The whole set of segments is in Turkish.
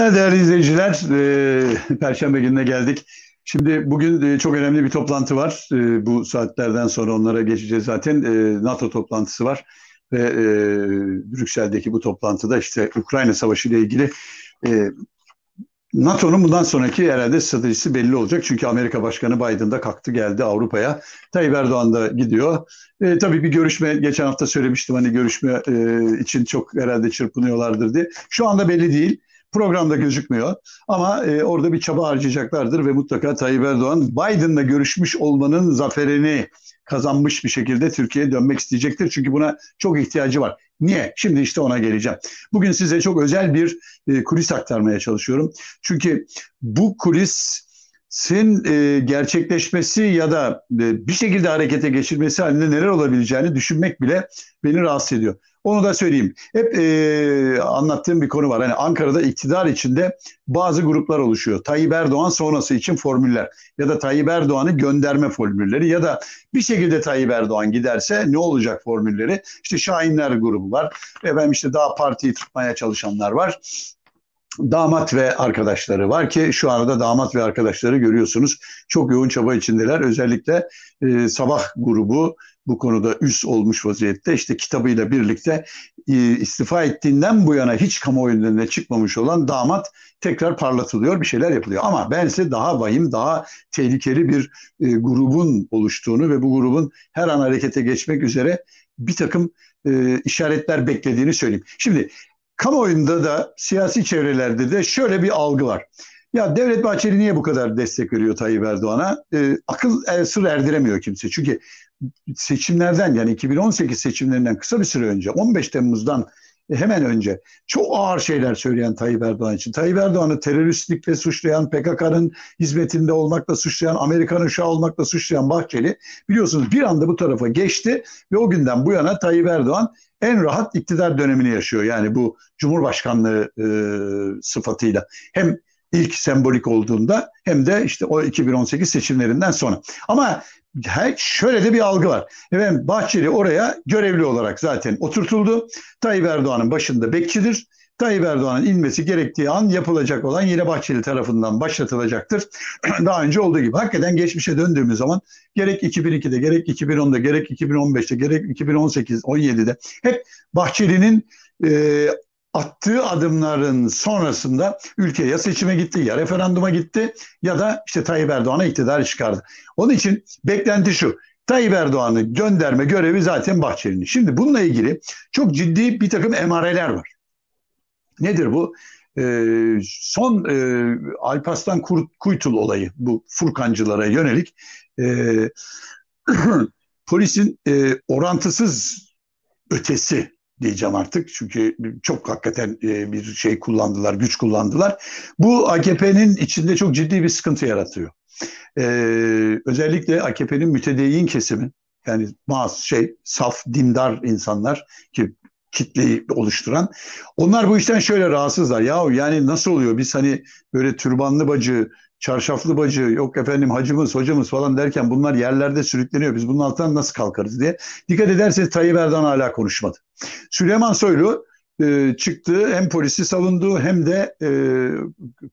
günler değerli izleyiciler. Ee, Perşembe gününe geldik. Şimdi bugün e, çok önemli bir toplantı var. E, bu saatlerden sonra onlara geçeceğiz zaten. E, NATO toplantısı var ve e, Brüksel'deki bu toplantıda işte Ukrayna Savaşı ile ilgili e, NATO'nun bundan sonraki herhalde stratejisi belli olacak. Çünkü Amerika Başkanı Biden da kalktı geldi Avrupa'ya. Tayyip Erdoğan da gidiyor. E, tabii bir görüşme, geçen hafta söylemiştim hani görüşme e, için çok herhalde çırpınıyorlardır diye. Şu anda belli değil. Programda gözükmüyor ama e, orada bir çaba harcayacaklardır ve mutlaka Tayyip Erdoğan Biden'la görüşmüş olmanın zaferini kazanmış bir şekilde Türkiye'ye dönmek isteyecektir. Çünkü buna çok ihtiyacı var. Niye? Şimdi işte ona geleceğim. Bugün size çok özel bir e, kulis aktarmaya çalışıyorum. Çünkü bu kulis sin e, gerçekleşmesi ya da e, bir şekilde harekete geçirmesi halinde neler olabileceğini düşünmek bile beni rahatsız ediyor. Onu da söyleyeyim. Hep e, anlattığım bir konu var. Hani Ankara'da iktidar içinde bazı gruplar oluşuyor. Tayyip Erdoğan sonrası için formüller ya da Tayyip Erdoğan'ı gönderme formülleri ya da bir şekilde Tayyip Erdoğan giderse ne olacak formülleri? İşte Şahinler grubu var. Efendim işte daha partiyi tutmaya çalışanlar var damat ve arkadaşları var ki şu anda damat ve arkadaşları görüyorsunuz. Çok yoğun çaba içindeler. Özellikle e, sabah grubu bu konuda üs olmuş vaziyette. İşte kitabıyla birlikte e, istifa ettiğinden bu yana hiç kamuoyu önüne çıkmamış olan damat tekrar parlatılıyor, bir şeyler yapılıyor. Ama ben size daha vahim, daha tehlikeli bir e, grubun oluştuğunu ve bu grubun her an harekete geçmek üzere bir takım e, işaretler beklediğini söyleyeyim. Şimdi kamuoyunda da siyasi çevrelerde de şöyle bir algı var. Ya Devlet Bahçeli niye bu kadar destek veriyor Tayyip Erdoğan'a? E, akıl e, sır erdiremiyor kimse. Çünkü seçimlerden yani 2018 seçimlerinden kısa bir süre önce 15 Temmuz'dan hemen önce çok ağır şeyler söyleyen Tayyip Erdoğan için. Tayyip Erdoğan'ı teröristlikle suçlayan, PKK'nın hizmetinde olmakla suçlayan, Amerika'nın uşağı olmakla suçlayan Bahçeli biliyorsunuz bir anda bu tarafa geçti ve o günden bu yana Tayyip Erdoğan en rahat iktidar dönemini yaşıyor. Yani bu Cumhurbaşkanlığı e, sıfatıyla. Hem ilk sembolik olduğunda hem de işte o 2018 seçimlerinden sonra. Ama şöyle de bir algı var. Efendim Bahçeli oraya görevli olarak zaten oturtuldu. Tayyip Erdoğan'ın başında bekçidir. Tayyip Erdoğan'ın inmesi gerektiği an yapılacak olan yine Bahçeli tarafından başlatılacaktır. Daha önce olduğu gibi. Hakikaten geçmişe döndüğümüz zaman gerek 2002'de, gerek 2010'da, gerek 2015'te, gerek 2018, 17'de hep Bahçeli'nin e, attığı adımların sonrasında ülke ya seçime gitti ya referanduma gitti ya da işte Tayyip Erdoğan'a iktidar çıkardı. Onun için beklenti şu. Tayyip Erdoğan'ı gönderme görevi zaten Bahçeli'nin. Şimdi bununla ilgili çok ciddi bir takım emareler var. Nedir bu? Ee, son e, Alparslan Kuytul olayı bu Furkancılara yönelik e, polisin e, orantısız ötesi diyeceğim artık. Çünkü çok hakikaten e, bir şey kullandılar, güç kullandılar. Bu AKP'nin içinde çok ciddi bir sıkıntı yaratıyor. Ee, özellikle AKP'nin mütedeyyin kesimi yani bazı şey saf dindar insanlar ki kitleyi oluşturan. Onlar bu işten şöyle rahatsızlar. Ya yani nasıl oluyor? Biz hani böyle türbanlı bacı, çarşaflı bacı, yok efendim hacımız, hocamız falan derken bunlar yerlerde sürükleniyor. Biz bunun altından nasıl kalkarız diye. Dikkat ederseniz Tayyip Erdoğan hala konuşmadı. Süleyman Soylu e, çıktı hem polisi savundu hem de e,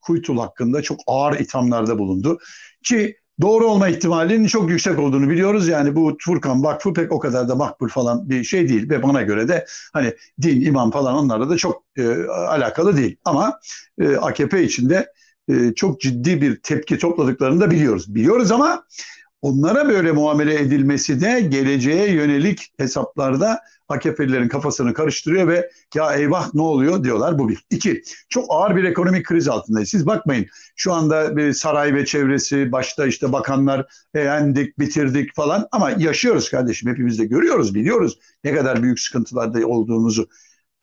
Kuytul hakkında çok ağır ithamlarda bulundu. Ki doğru olma ihtimalinin çok yüksek olduğunu biliyoruz. Yani bu Furkan Vakfı pek o kadar da makbul falan bir şey değil ve bana göre de hani din, imam falan onlarla da çok e, alakalı değil. Ama e, AKP içinde e, çok ciddi bir tepki topladıklarını da biliyoruz. Biliyoruz ama onlara böyle muamele edilmesi de geleceğe yönelik hesaplarda AKP'lilerin kafasını karıştırıyor ve ya eyvah ne oluyor diyorlar bu bir. İki, çok ağır bir ekonomik kriz altındayız. Siz bakmayın şu anda bir saray ve çevresi başta işte bakanlar beğendik, bitirdik falan ama yaşıyoruz kardeşim hepimiz de görüyoruz, biliyoruz ne kadar büyük sıkıntılarda olduğumuzu.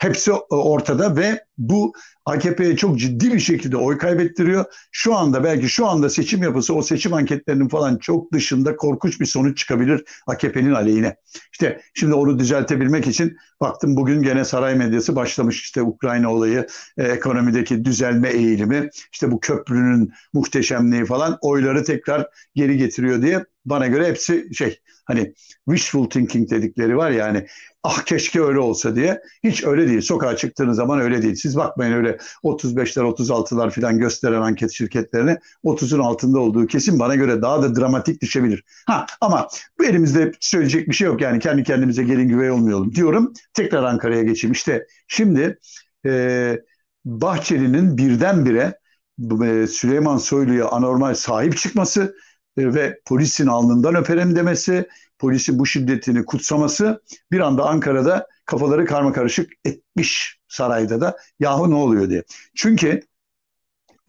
Hepsi ortada ve bu AKP'ye çok ciddi bir şekilde oy kaybettiriyor. Şu anda belki şu anda seçim yapısı o seçim anketlerinin falan çok dışında korkunç bir sonuç çıkabilir AKP'nin aleyhine. İşte şimdi onu düzeltebilmek için baktım bugün gene saray medyası başlamış işte Ukrayna olayı, e, ekonomideki düzelme eğilimi, işte bu köprünün muhteşemliği falan oyları tekrar geri getiriyor diye bana göre hepsi şey hani wishful thinking dedikleri var ya hani ah keşke öyle olsa diye. Hiç öyle değil. Sokağa çıktığınız zaman öyle değil. Siz bakmayın öyle 35'ler 36'lar falan gösteren anket şirketlerine 30'un altında olduğu kesin bana göre daha da dramatik düşebilir. Ha ama bu elimizde söyleyecek bir şey yok yani kendi kendimize gelin güvey olmayalım diyorum. Tekrar Ankara'ya geçeyim. İşte şimdi e, Bahçeli'nin birdenbire e, Süleyman Soylu'ya anormal sahip çıkması ve polisin alnından öperim demesi, polisi bu şiddetini kutsaması bir anda Ankara'da kafaları karma karışık etmiş sarayda da yahu ne oluyor diye. Çünkü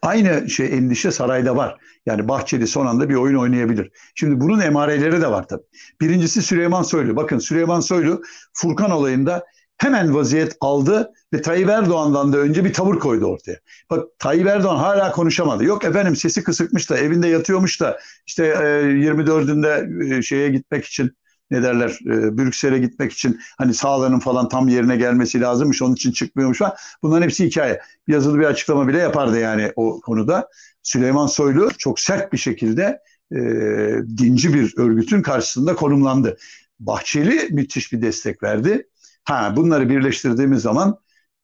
aynı şey endişe sarayda var. Yani Bahçeli son anda bir oyun oynayabilir. Şimdi bunun emareleri de var tabii. Birincisi Süleyman Soylu. Bakın Süleyman Soylu Furkan olayında hemen vaziyet aldı ve Tayyip Erdoğan'dan da önce bir tavır koydu ortaya. Bak Tayyip Erdoğan hala konuşamadı. Yok efendim sesi kısıkmış da evinde yatıyormuş da işte e, 24'ünde e, şeye gitmek için ne derler e, Brüksel'e gitmek için hani sağlığının falan tam yerine gelmesi lazımmış onun için çıkmıyormuş falan. Bunların hepsi hikaye. Yazılı bir açıklama bile yapardı yani o konuda. Süleyman Soylu çok sert bir şekilde e, dinci bir örgütün karşısında konumlandı. Bahçeli müthiş bir destek verdi. Ha bunları birleştirdiğimiz zaman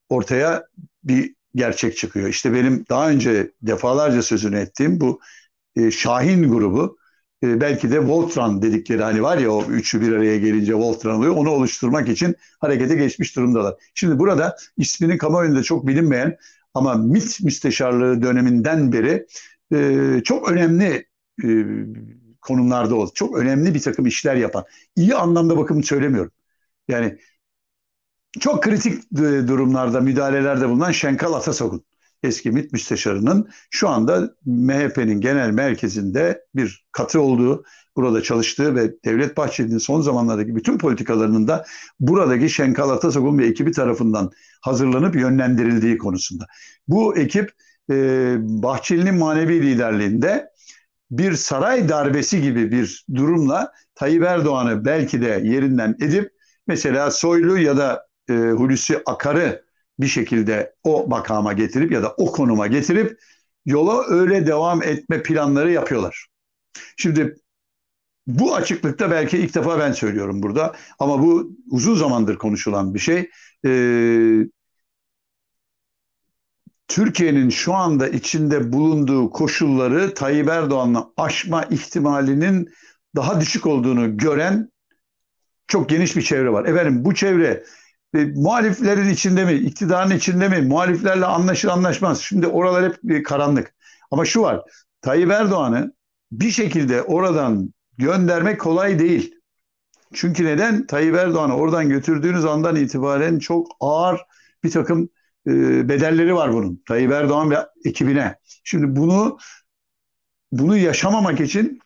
ortaya bir gerçek çıkıyor. İşte benim daha önce defalarca sözünü ettiğim bu e, Şahin grubu e, belki de Voltran dedikleri hani var ya o üçü bir araya gelince Voltran oluyor. Onu oluşturmak için harekete geçmiş durumdalar. Şimdi burada isminin kamuoyunda çok bilinmeyen ama MİT müsteşarlığı döneminden beri e, çok önemli e, konumlarda oldu. Çok önemli bir takım işler yapan. İyi anlamda bakın söylemiyorum. Yani çok kritik e, durumlarda müdahalelerde bulunan Şenkal Atasok'un eski MİT müsteşarının şu anda MHP'nin genel merkezinde bir katı olduğu, burada çalıştığı ve Devlet Bahçeli'nin son zamanlardaki bütün politikalarının da buradaki Şenkal Atasok'un ve ekibi tarafından hazırlanıp yönlendirildiği konusunda. Bu ekip e, Bahçeli'nin manevi liderliğinde bir saray darbesi gibi bir durumla Tayyip Erdoğan'ı belki de yerinden edip mesela Soylu ya da e, Hulusi Akar'ı bir şekilde o makama getirip ya da o konuma getirip yola öyle devam etme planları yapıyorlar. Şimdi bu açıklıkta belki ilk defa ben söylüyorum burada ama bu uzun zamandır konuşulan bir şey. Ee, Türkiye'nin şu anda içinde bulunduğu koşulları Tayyip Erdoğan'la aşma ihtimalinin daha düşük olduğunu gören çok geniş bir çevre var. Efendim bu çevre e, muhaliflerin içinde mi, iktidarın içinde mi, muhaliflerle anlaşır anlaşmaz. Şimdi oralar hep bir karanlık. Ama şu var, Tayyip Erdoğan'ı bir şekilde oradan göndermek kolay değil. Çünkü neden? Tayyip Erdoğan'ı oradan götürdüğünüz andan itibaren çok ağır bir takım e, bedelleri var bunun. Tayyip Erdoğan ve ekibine. Şimdi bunu bunu yaşamamak için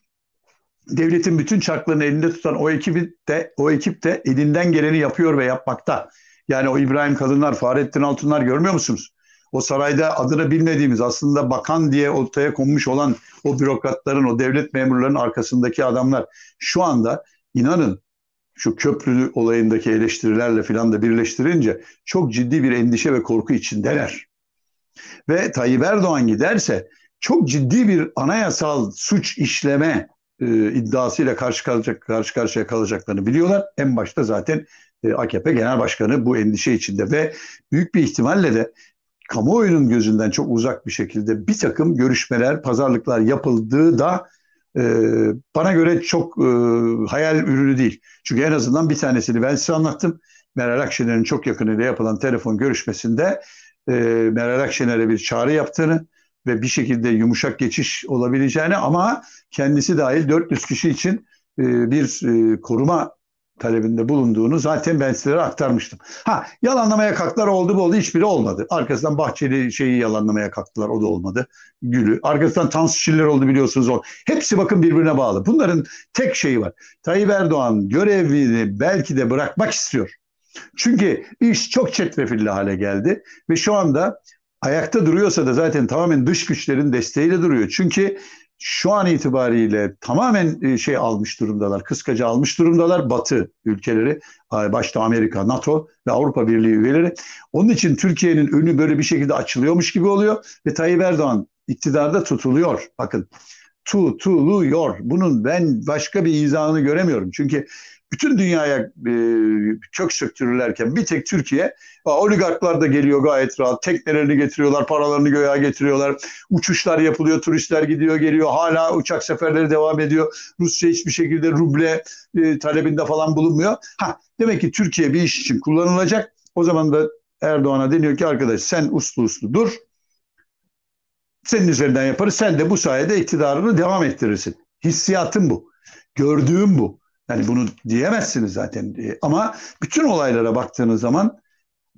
devletin bütün çarklarını elinde tutan o ekibi de o ekip de elinden geleni yapıyor ve yapmakta. Yani o İbrahim Kadınlar, Fahrettin Altunlar görmüyor musunuz? O sarayda adını bilmediğimiz aslında bakan diye ortaya konmuş olan o bürokratların, o devlet memurlarının arkasındaki adamlar şu anda inanın şu köprü olayındaki eleştirilerle filan da birleştirince çok ciddi bir endişe ve korku içindeler. Ve Tayyip Erdoğan giderse çok ciddi bir anayasal suç işleme e, iddiasıyla karşı kalacak karşı karşıya kalacaklarını biliyorlar. En başta zaten e, AKP Genel Başkanı bu endişe içinde ve büyük bir ihtimalle de kamuoyunun gözünden çok uzak bir şekilde bir takım görüşmeler, pazarlıklar yapıldığı da e, bana göre çok e, hayal ürünü değil. Çünkü en azından bir tanesini ben size anlattım. Meral Akşener'in çok yakınıyla yapılan telefon görüşmesinde e, Meral Akşener'e bir çağrı yaptığını, ve bir şekilde yumuşak geçiş olabileceğini ama kendisi dahil 400 kişi için e, bir e, koruma talebinde bulunduğunu zaten ben sizlere aktarmıştım. Ha yalanlamaya kalktılar oldu bu oldu hiçbiri olmadı. Arkasından Bahçeli şeyi yalanlamaya kalktılar o da olmadı. Gülü. Arkasından Tansu Çiller oldu biliyorsunuz o. Hepsi bakın birbirine bağlı. Bunların tek şeyi var. Tayyip Erdoğan görevini belki de bırakmak istiyor. Çünkü iş çok çetrefilli hale geldi ve şu anda ayakta duruyorsa da zaten tamamen dış güçlerin desteğiyle duruyor. Çünkü şu an itibariyle tamamen e, şey almış durumdalar, kıskacı almış durumdalar Batı ülkeleri, başta Amerika, NATO ve Avrupa Birliği üyeleri. Onun için Türkiye'nin önü böyle bir şekilde açılıyormuş gibi oluyor ve Tayyip Erdoğan iktidarda tutuluyor. Bakın tutuluyor. Bunun ben başka bir izahını göremiyorum. Çünkü bütün dünyaya e, kök söktürürlerken bir tek Türkiye oligarklar da geliyor gayet rahat. Teknelerini getiriyorlar, paralarını göğe getiriyorlar. Uçuşlar yapılıyor, turistler gidiyor geliyor. Hala uçak seferleri devam ediyor. Rusya hiçbir şekilde ruble e, talebinde falan bulunmuyor. Ha, demek ki Türkiye bir iş için kullanılacak. O zaman da Erdoğan'a deniyor ki arkadaş sen uslu uslu dur. Senin üzerinden yaparız. Sen de bu sayede iktidarını devam ettirirsin. Hissiyatım bu. Gördüğüm bu. Yani bunu diyemezsiniz zaten. Ama bütün olaylara baktığınız zaman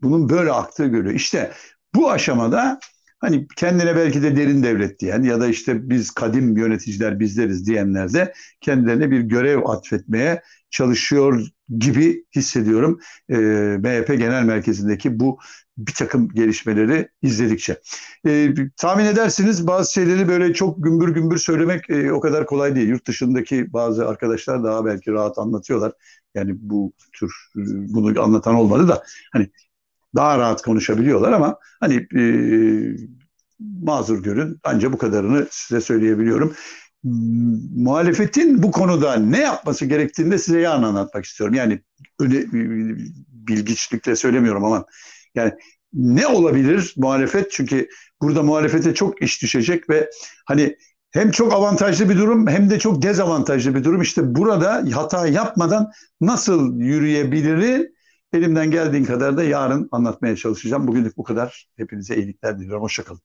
bunun böyle aktığı görülüyor. İşte bu aşamada hani kendine belki de derin devlet diyen ya da işte biz kadim yöneticiler bizleriz diyenler de kendilerine bir görev atfetmeye çalışıyor gibi hissediyorum e, MHP Genel Merkezi'ndeki bu bir takım gelişmeleri izledikçe. E, tahmin edersiniz bazı şeyleri böyle çok gümbür gümbür söylemek e, o kadar kolay değil. Yurt dışındaki bazı arkadaşlar daha belki rahat anlatıyorlar. Yani bu tür e, bunu anlatan olmadı da hani daha rahat konuşabiliyorlar ama hani e, mazur görün ancak bu kadarını size söyleyebiliyorum. Muhalefetin bu konuda ne yapması gerektiğini de size yarın anlatmak istiyorum. Yani öyle bilgiçlikle söylemiyorum ama yani ne olabilir muhalefet? Çünkü burada muhalefete çok iş düşecek ve hani hem çok avantajlı bir durum hem de çok dezavantajlı bir durum. İşte burada hata yapmadan nasıl yürüyebilir? Elimden geldiğin kadar da yarın anlatmaya çalışacağım. Bugünlük bu kadar. Hepinize iyilikler diliyorum. Hoşçakalın.